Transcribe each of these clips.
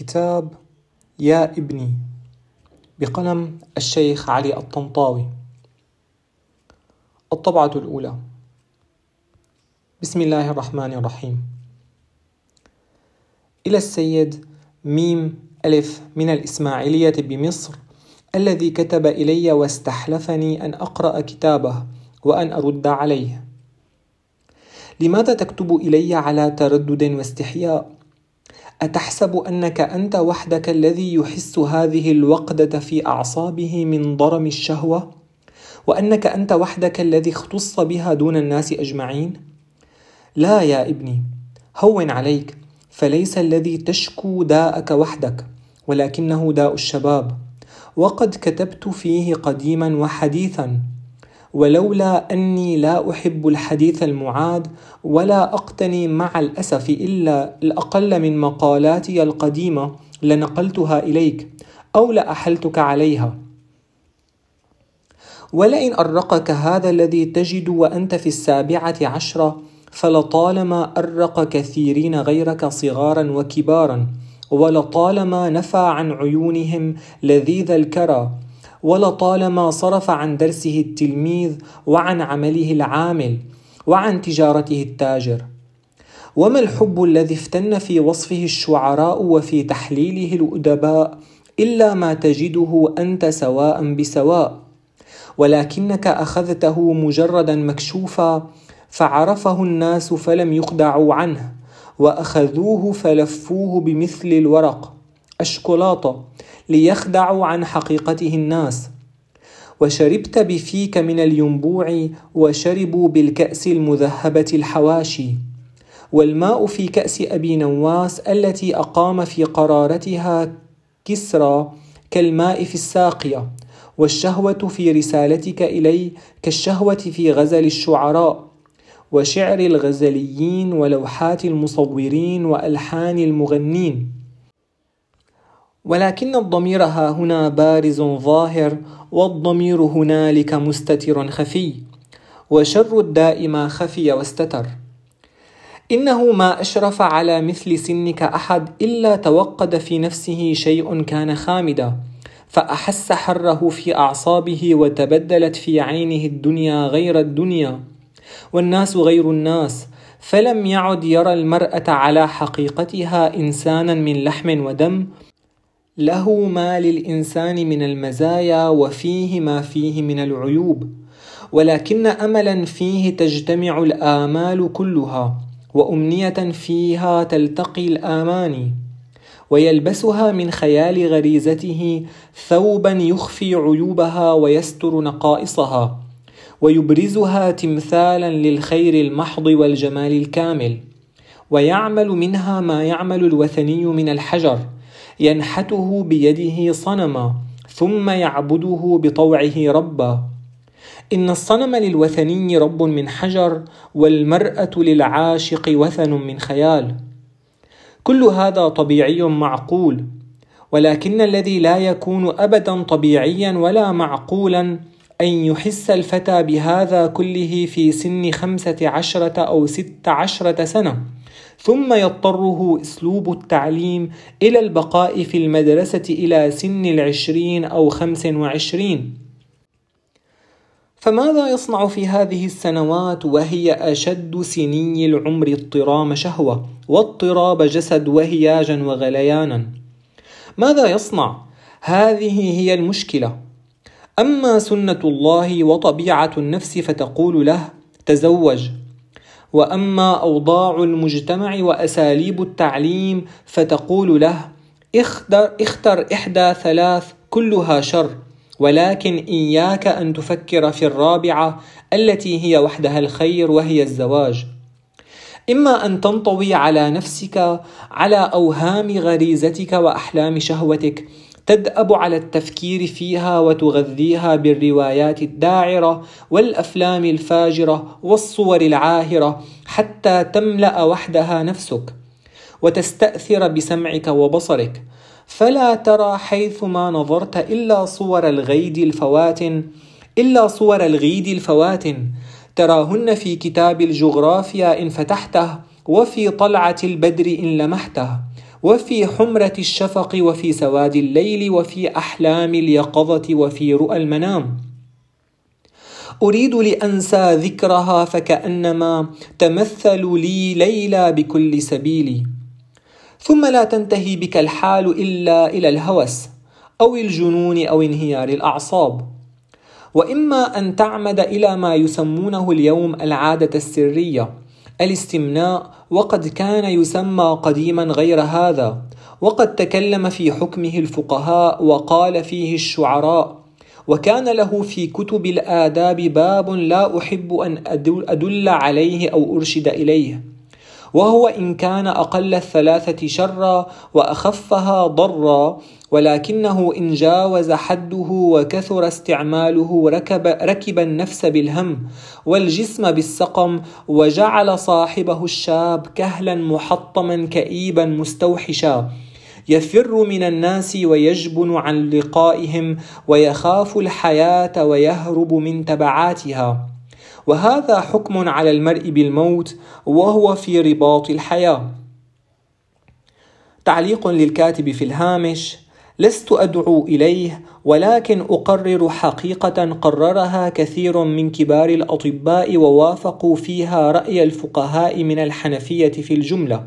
كتاب يا ابني بقلم الشيخ علي الطنطاوي. الطبعة الأولى. بسم الله الرحمن الرحيم. إلى السيد ميم ألف من الإسماعيلية بمصر الذي كتب إلي واستحلفني أن أقرأ كتابه وأن أرد عليه. لماذا تكتب إلي على تردد واستحياء؟ أتحسب أنك أنت وحدك الذي يحس هذه الوقدة في أعصابه من ضرم الشهوة؟ وأنك أنت وحدك الذي اختص بها دون الناس أجمعين؟ لا يا ابني، هون عليك، فليس الذي تشكو داءك وحدك، ولكنه داء الشباب، وقد كتبت فيه قديما وحديثا ولولا أني لا أحب الحديث المعاد ولا أقتني مع الأسف إلا الأقل من مقالاتي القديمة لنقلتها إليك أو لأحلتك عليها. ولئن أرقك هذا الذي تجد وأنت في السابعة عشرة فلطالما أرق كثيرين غيرك صغارا وكبارا ولطالما نفى عن عيونهم لذيذ الكرى ولطالما صرف عن درسه التلميذ وعن عمله العامل وعن تجارته التاجر. وما الحب الذي افتن في وصفه الشعراء وفي تحليله الأدباء إلا ما تجده أنت سواء بسواء؟ ولكنك أخذته مجردا مكشوفا فعرفه الناس فلم يخدعوا عنه وأخذوه فلفوه بمثل الورق. الشوكولاته ليخدعوا عن حقيقته الناس. وشربت بفيك من الينبوع وشربوا بالكأس المذهبة الحواشي. والماء في كأس أبي نواس التي أقام في قرارتها كسرى كالماء في الساقية. والشهوة في رسالتك إلي كالشهوة في غزل الشعراء. وشعر الغزليين ولوحات المصورين وألحان المغنين. ولكن الضمير ها هنا بارز ظاهر والضمير هنالك مستتر خفي وشر الداء ما خفي واستتر. إنه ما أشرف على مثل سنك أحد إلا توقد في نفسه شيء كان خامدا فأحس حره في أعصابه وتبدلت في عينه الدنيا غير الدنيا. والناس غير الناس فلم يعد يرى المرأة على حقيقتها إنسانا من لحم ودم له ما للإنسان من المزايا وفيه ما فيه من العيوب ولكن أملا فيه تجتمع الآمال كلها وأمنية فيها تلتقي الآماني ويلبسها من خيال غريزته ثوبا يخفي عيوبها ويستر نقائصها ويبرزها تمثالا للخير المحض والجمال الكامل ويعمل منها ما يعمل الوثني من الحجر ينحته بيده صنما ثم يعبده بطوعه ربا. إن الصنم للوثني رب من حجر والمرأة للعاشق وثن من خيال. كل هذا طبيعي معقول ولكن الذي لا يكون ابدا طبيعيا ولا معقولا أن يحس الفتى بهذا كله في سن خمسة عشرة أو ست عشرة سنة. ثم يضطره أسلوب التعليم إلى البقاء في المدرسة إلى سن العشرين أو خمس وعشرين. فماذا يصنع في هذه السنوات وهي أشد سني العمر اضطرام شهوة واضطراب جسد وهياجا وغليانا؟ ماذا يصنع؟ هذه هي المشكلة. أما سنة الله وطبيعة النفس فتقول له تزوج. وأما أوضاع المجتمع وأساليب التعليم فتقول له اختر, اختر إحدى ثلاث كلها شر ولكن إياك أن تفكر في الرابعة التي هي وحدها الخير وهي الزواج. إما أن تنطوي على نفسك على أوهام غريزتك وأحلام شهوتك تدأب على التفكير فيها وتغذيها بالروايات الداعرة والأفلام الفاجرة والصور العاهرة حتى تملأ وحدها نفسك وتستأثر بسمعك وبصرك. فلا ترى حيثما نظرت إلا صور الغيد الفواتن إلا صور الغيد الفواتن. تراهن في كتاب الجغرافيا إن فتحته وفي طلعة البدر إن لمحته. وفي حمرة الشفق وفي سواد الليل وفي أحلام اليقظة وفي رؤى المنام. أريد لأنسى ذكرها فكأنما تمثل لي ليلى بكل سبيل. ثم لا تنتهي بك الحال إلا إلى الهوس أو الجنون أو انهيار الأعصاب. وإما أن تعمد إلى ما يسمونه اليوم العادة السرية الاستمناء وقد كان يسمى قديما غير هذا وقد تكلم في حكمه الفقهاء وقال فيه الشعراء وكان له في كتب الآداب باب لا أحب أن أدل عليه أو أرشد إليه. وهو إن كان أقل الثلاثة شرا وأخفها ضرا ولكنه إن جاوز حده وكثر استعماله ركب, ركب النفس بالهم والجسم بالسقم وجعل صاحبه الشاب كهلا محطما كئيبا مستوحشا. يفر من الناس ويجبن عن لقائهم ويخاف الحياة ويهرب من تبعاتها. وهذا حكم على المرء بالموت وهو في رباط الحياة. تعليق للكاتب في الهامش لست أدعو إليه ولكن أقرر حقيقة قررها كثير من كبار الأطباء ووافقوا فيها رأي الفقهاء من الحنفية في الجملة.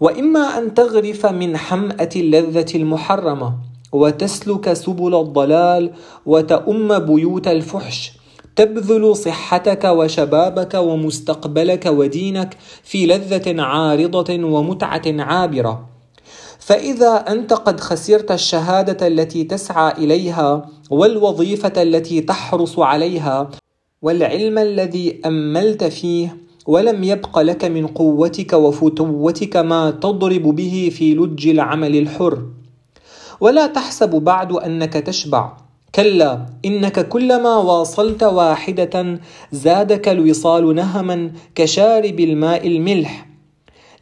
وإما أن تغرف من حمأة اللذة المحرمة وتسلك سبل الضلال وتؤم بيوت الفحش تبذل صحتك وشبابك ومستقبلك ودينك في لذة عارضة ومتعة عابرة. فإذا أنت قد خسرت الشهادة التي تسعى إليها والوظيفة التي تحرص عليها والعلم الذي أملت فيه ولم يبق لك من قوتك وفتوتك ما تضرب به في لج العمل الحر. ولا تحسب بعد أنك تشبع. كلا إنك كلما واصلت واحدة زادك الوصال نهما كشارب الماء الملح.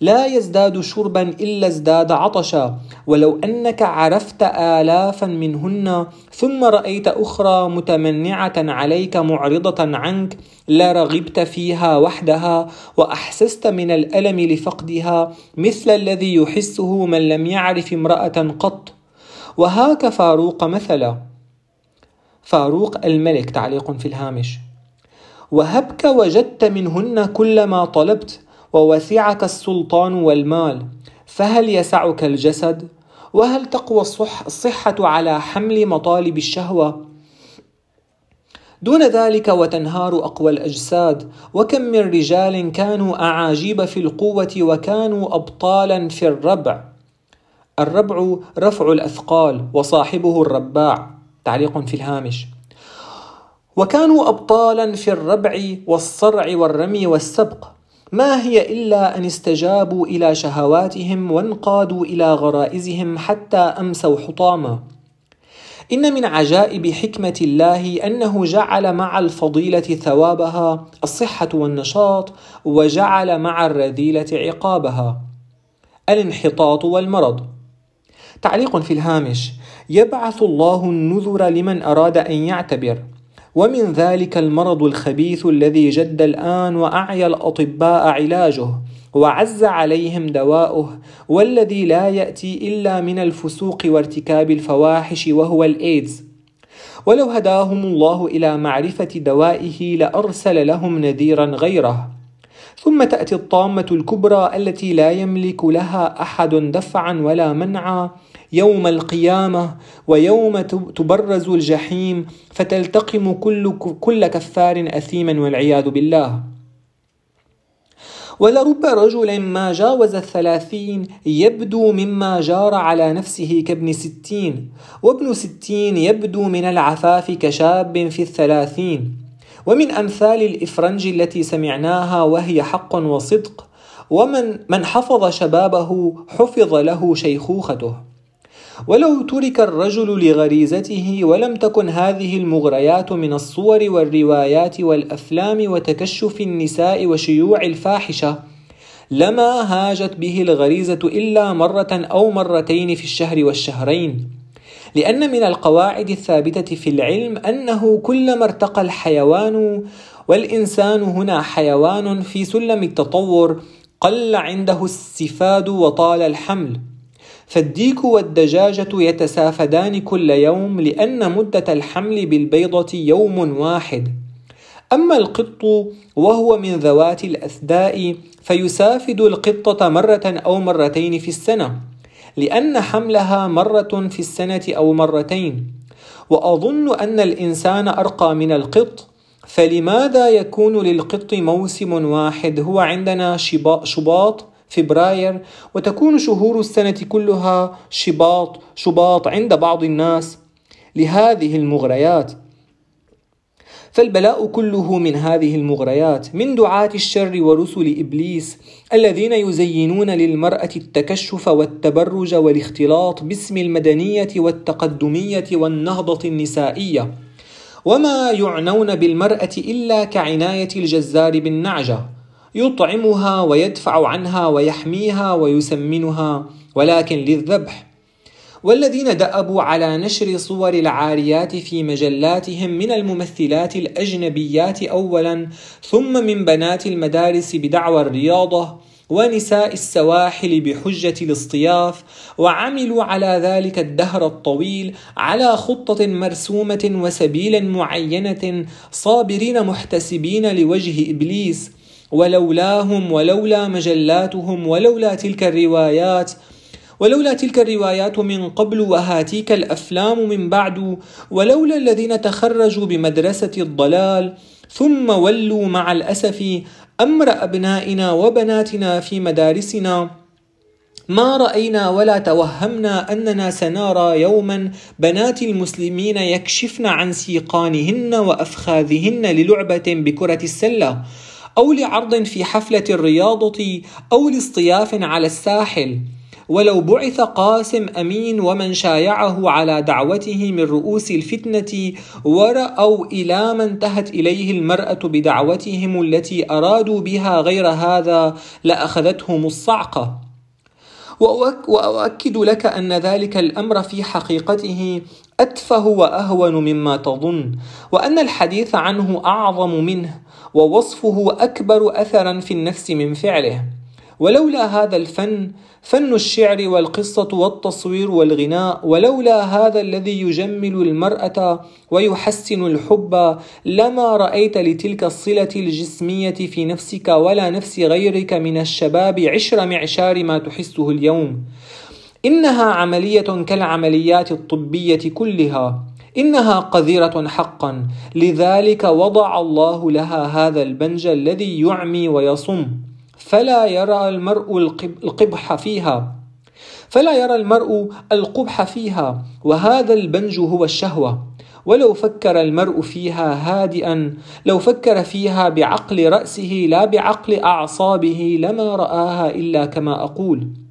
لا يزداد شربا إلا ازداد عطشا ولو أنك عرفت آلافا منهن ثم رأيت أخرى متمنعة عليك معرضة عنك لرغبت فيها وحدها وأحسست من الألم لفقدها مثل الذي يحسه من لم يعرف امرأة قط. وهاك فاروق مثلا. فاروق الملك تعليق في الهامش. وهبك وجدت منهن كل ما طلبت ووسعك السلطان والمال فهل يسعك الجسد؟ وهل تقوى الصحة على حمل مطالب الشهوة؟ دون ذلك وتنهار أقوى الأجساد وكم من رجال كانوا أعاجيب في القوة وكانوا أبطالا في الربع. الربع رفع الأثقال وصاحبه الرباع. تعليق في الهامش. وكانوا أبطالا في الربع والصرع والرمي والسبق. ما هي إلا أن استجابوا إلى شهواتهم وانقادوا إلى غرائزهم حتى أمسوا حطاما. إن من عجائب حكمة الله أنه جعل مع الفضيلة ثوابها الصحة والنشاط وجعل مع الرذيلة عقابها. الانحطاط والمرض. تعليق في الهامش. يبعث الله النذر لمن أراد أن يعتبر. ومن ذلك المرض الخبيث الذي جد الآن وأعيا الأطباء علاجه وعز عليهم دواؤه والذي لا يأتي إلا من الفسوق وارتكاب الفواحش وهو الإيدز. ولو هداهم الله إلى معرفة دوائه لأرسل لهم نذيرا غيره. ثم تأتي الطامة الكبرى التي لا يملك لها أحد دفعا ولا منعا يوم القيامة ويوم تبرز الجحيم فتلتقم كل, كل كفار أثيما والعياذ بالله. ولرب رجل ما جاوز الثلاثين يبدو مما جار على نفسه كابن ستين وابن ستين يبدو من العفاف كشاب في الثلاثين. ومن أمثال الإفرنج التي سمعناها وهي حق وصدق ومن من حفظ شبابه حفظ له شيخوخته. ولو ترك الرجل لغريزته ولم تكن هذه المغريات من الصور والروايات والأفلام وتكشف النساء وشيوع الفاحشة لما هاجت به الغريزة إلا مرة أو مرتين في الشهر والشهرين. لأن من القواعد الثابتة في العلم أنه كلما ارتقى الحيوان والإنسان هنا حيوان في سلم التطور قل عنده السفاد وطال الحمل. فالديك والدجاجة يتسافدان كل يوم لأن مدة الحمل بالبيضة يوم واحد. أما القط وهو من ذوات الأثداء فيسافد القطة مرة أو مرتين في السنة لأن حملها مرة في السنة أو مرتين. وأظن أن الإنسان أرقى من القط فلماذا يكون للقط موسم واحد هو عندنا شباط فبراير وتكون شهور السنة كلها شباط شباط عند بعض الناس لهذه المغريات. فالبلاء كله من هذه المغريات من دعاة الشر ورسل إبليس الذين يزينون للمرأة التكشف والتبرج والاختلاط باسم المدنية والتقدمية والنهضة النسائية. وما يعنون بالمرأة إلا كعناية الجزار بالنعجة. يطعمها ويدفع عنها ويحميها ويسمنها ولكن للذبح. والذين دأبوا على نشر صور العاريات في مجلاتهم من الممثلات الأجنبيات أولا ثم من بنات المدارس بدعوى الرياضة ونساء السواحل بحجة الاصطياف وعملوا على ذلك الدهر الطويل على خطة مرسومة وسبيل معينة صابرين محتسبين لوجه إبليس ولولاهم ولولا مجلاتهم ولولا تلك الروايات ولولا تلك الروايات من قبل وهاتيك الأفلام من بعد ولولا الذين تخرجوا بمدرسة الضلال ثم ولوا مع الأسف أمر أبنائنا وبناتنا في مدارسنا. ما رأينا ولا توهمنا أننا سنرى يوما بنات المسلمين يكشفن عن سيقانهن وأفخاذهن للعبة بكرة السلة. أو لعرض في حفلة الرياضة أو لاصطياف على الساحل. ولو بعث قاسم أمين ومن شايعه على دعوته من رؤوس الفتنة ورأوا إلى ما انتهت إليه المرأة بدعوتهم التي أرادوا بها غير هذا لأخذتهم الصعقة. وأؤكد لك أن ذلك الأمر في حقيقته أتفه وأهون مما تظن وأن الحديث عنه أعظم منه ووصفه أكبر اثرا في النفس من فعله. ولولا هذا الفن فن الشعر والقصة والتصوير والغناء ولولا هذا الذي يجمل المرأة ويحسن الحب لما رأيت لتلك الصلة الجسمية في نفسك ولا نفس غيرك من الشباب عشر معشار ما تحسه اليوم. إنها عملية كالعمليات الطبية كلها إنها قذرة حقا. لذلك وضع الله لها هذا البنج الذي يعمي ويصم. فلا يرى المرء القبح فيها. فلا يرى المرء القبح فيها. وهذا البنج هو الشهوة. ولو فكر المرء فيها هادئا لو فكر فيها بعقل رأسه لا بعقل أعصابه لما رآها إلا كما أقول.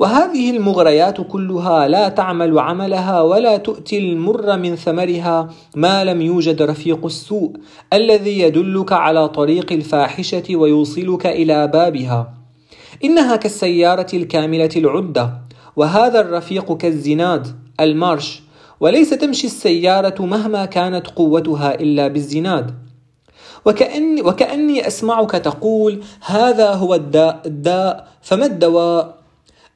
وهذه المغريات كلها لا تعمل عملها ولا تؤتي المر من ثمرها ما لم يوجد رفيق السوء الذي يدلك على طريق الفاحشة ويوصلك إلى بابها. إنها كالسيارة الكاملة العدة وهذا الرفيق كالزناد المارش. وليس تمشي السيارة مهما كانت قوتها إلا بالزناد. وكأني, وكأني أسمعك تقول هذا هو الداء الداء فما الدواء؟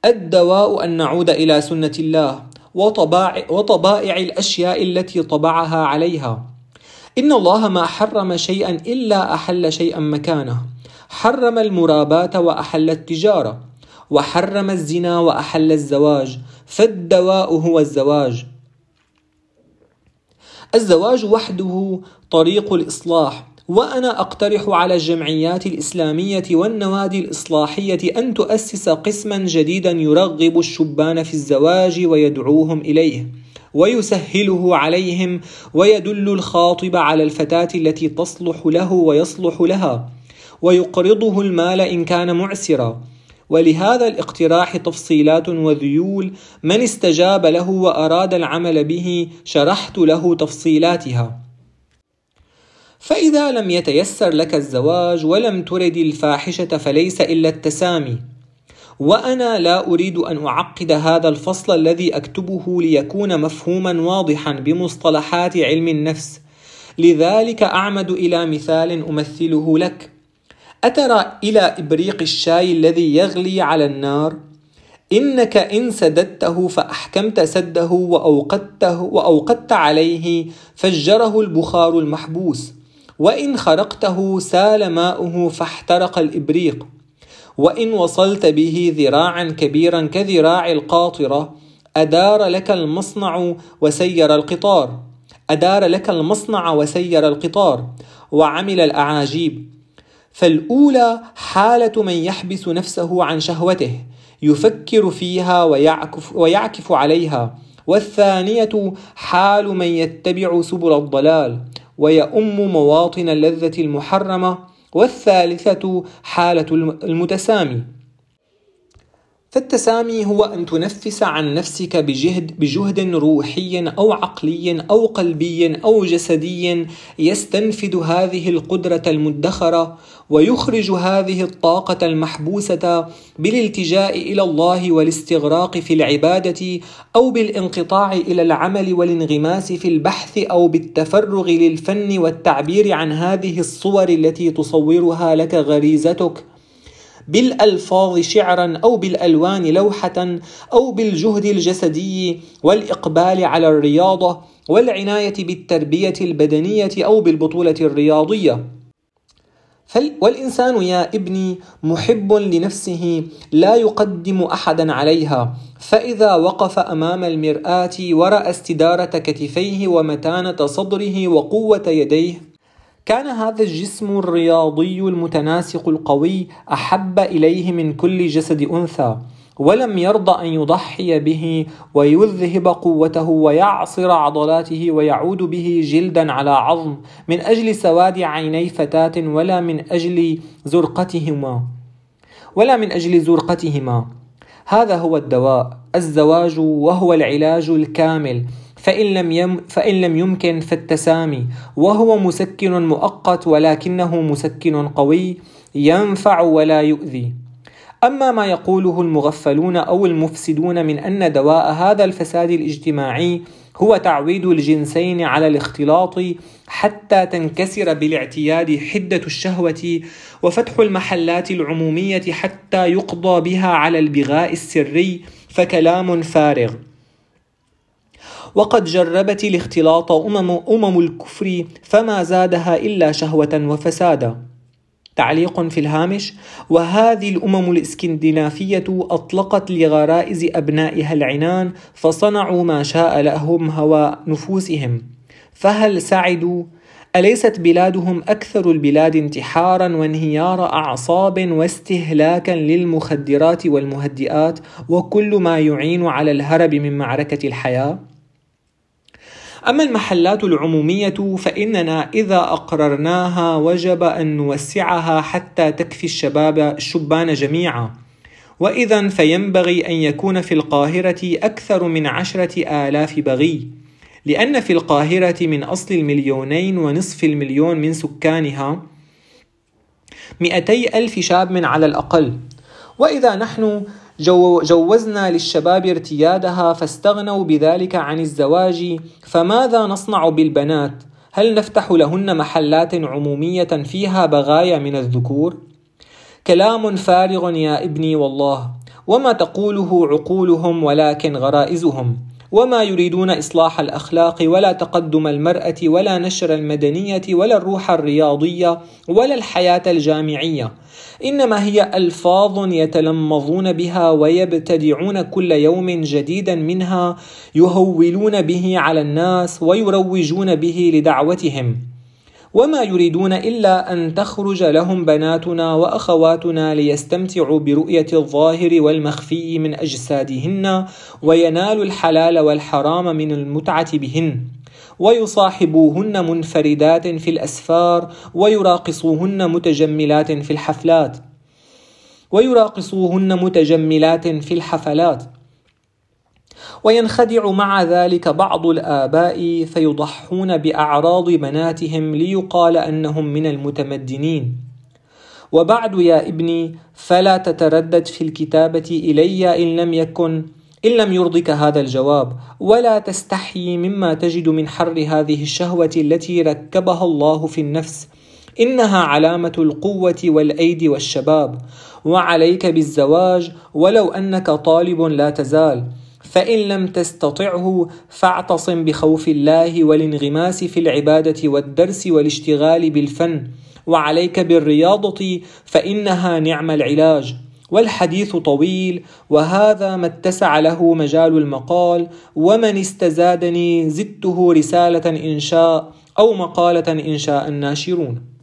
الدواء أن نعود إلى سنة الله وطبائع, الأشياء التي طبعها عليها. إن الله ما حرم شيئا إلا أحل شيئا مكانه. حرم المراباة وأحل التجارة وحرم الزنا وأحل الزواج فالدواء هو الزواج. الزواج وحده طريق الإصلاح. وأنا أقترح على الجمعيات الإسلامية والنوادي الإصلاحية أن تؤسس قسما جديدا يرغب الشبان في الزواج ويدعوهم إليه ويسهله عليهم ويدل الخاطب على الفتاة التي تصلح له ويصلح لها ويقرضه المال إن كان معسرا. ولهذا الاقتراح تفصيلات وذيول من استجاب له وأراد العمل به شرحت له تفصيلاتها. فإذا لم يتيسر لك الزواج ولم ترد الفاحشة فليس إلا التسامي. وأنا لا أريد أن أعقد هذا الفصل الذي أكتبه ليكون مفهوما واضحا بمصطلحات علم النفس. لذلك أعمد إلى مثال أمثله لك. أترى إلى إبريق الشاي الذي يغلي على النار؟ إنك إن سددته فأحكمت سده وأوقدته وأوقدت عليه فجره البخار المحبوس. وإن خرقته سال ماؤه فاحترق الإبريق وإن وصلت به ذراعا كبيرا كذراع القاطرة أدار لك المصنع وسير القطار أدار لك المصنع وسير القطار وعمل الأعاجيب. فالأولى حالة من يحبس نفسه عن شهوته يفكر فيها ويعكف, ويعكف عليها والثانية حال من يتبع سبل الضلال ويؤم مواطن اللذة المحرمة والثالثة حالة المتسامي. فالتسامي هو أن تنفس عن نفسك بجهد, بجهد روحي أو عقلي أو قلبي أو جسدي يستنفد هذه القدرة المدخرة ويخرج هذه الطاقة المحبوسة بالالتجاء إلى الله والاستغراق في العبادة أو بالانقطاع إلى العمل والانغماس في البحث أو بالتفرغ للفن والتعبير عن هذه الصور التي تصورها لك غريزتك. بالألفاظ شعرا أو بالألوان لوحة أو بالجهد الجسدي والإقبال على الرياضة والعناية بالتربية البدنية أو بالبطولة الرياضية. والإنسان يا ابني محب لنفسه لا يقدم أحدا عليها فإذا وقف أمام المرآة ورأى استدارة كتفيه ومتانة صدره وقوة يديه كان هذا الجسم الرياضي المتناسق القوي أحب إليه من كل جسد أنثى ولم يرضى أن يضحي به ويذهب قوته ويعصر عضلاته ويعود به جلدا على عظم من أجل سواد عيني فتاة ولا من أجل زرقتهما. ولا من أجل زرقتهما. هذا هو الدواء الزواج وهو العلاج الكامل. فإن لم, يم فإن لم يمكن فالتسامي وهو مسكن مؤقت ولكنه مسكن قوي ينفع ولا يؤذي. أما ما يقوله المغفلون أو المفسدون من أن دواء هذا الفساد الاجتماعي هو تعويد الجنسين على الاختلاط حتى تنكسر بالاعتياد حدة الشهوة وفتح المحلات العمومية حتى يقضى بها على البغاء السري فكلام فارغ. وقد جربت الاختلاط أمم, أمم الكفر فما زادها إلا شهوة وفسادا. تعليق في الهامش وهذه الأمم الإسكندنافية أطلقت لغرائز أبنائها العنان فصنعوا ما شاء لهم هوى نفوسهم. فهل سعدوا؟ أليست بلادهم أكثر البلاد انتحارا وانهيار أعصاب واستهلاكا للمخدرات والمهدئات وكل ما يعين على الهرب من معركة الحياة؟ أما المحلات العمومية فإننا إذا أقررناها وجب أن نوسعها حتى تكفي الشباب الشبان جميعا. وإذا فينبغي أن يكون في القاهرة أكثر من عشرة آلاف بغي لأن في القاهرة من أصل المليونين ونصف المليون من سكانها مئتي ألف شاب من على الأقل. وإذا نحن جو جوزنا للشباب ارتيادها فاستغنوا بذلك عن الزواج فماذا نصنع بالبنات؟ هل نفتح لهن محلات عمومية فيها بغايا من الذكور؟ كلام فارغ يا ابني والله وما تقوله عقولهم ولكن غرائزهم. وما يريدون اصلاح الاخلاق ولا تقدم المراه ولا نشر المدنيه ولا الروح الرياضيه ولا الحياة الجامعيه انما هي الفاظ يتلمظون بها ويبتدعون كل يوم جديدا منها يهولون به على الناس ويروجون به لدعوتهم وما يريدون إلا أن تخرج لهم بناتنا وأخواتنا ليستمتعوا برؤية الظاهر والمخفي من أجسادهن وينالوا الحلال والحرام من المتعة بهن. ويصاحبوهن منفردات في الأسفار ويراقصوهن متجملات في الحفلات. ويراقصوهن متجملات في الحفلات. وينخدع مع ذلك بعض الآباء فيضحون بأعراض بناتهم ليقال أنهم من المتمدنين. وبعد يا ابني فلا تتردد في الكتابة إلي إن لم يكن إن لم يرضك هذا الجواب. ولا تستحي مما تجد من حر هذه الشهوة التي ركبها الله في النفس. إنها علامة القوة والأيد والشباب. وعليك بالزواج ولو أنك طالب لا تزال. فإن لم تستطعه فاعتصم بخوف الله والانغماس في العبادة والدرس والاشتغال بالفن. وعليك بالرياضة فإنها نعم العلاج. والحديث طويل وهذا ما اتسع له مجال المقال ومن استزادني زدته رسالة إن شاء أو مقالة إن شاء الناشرون.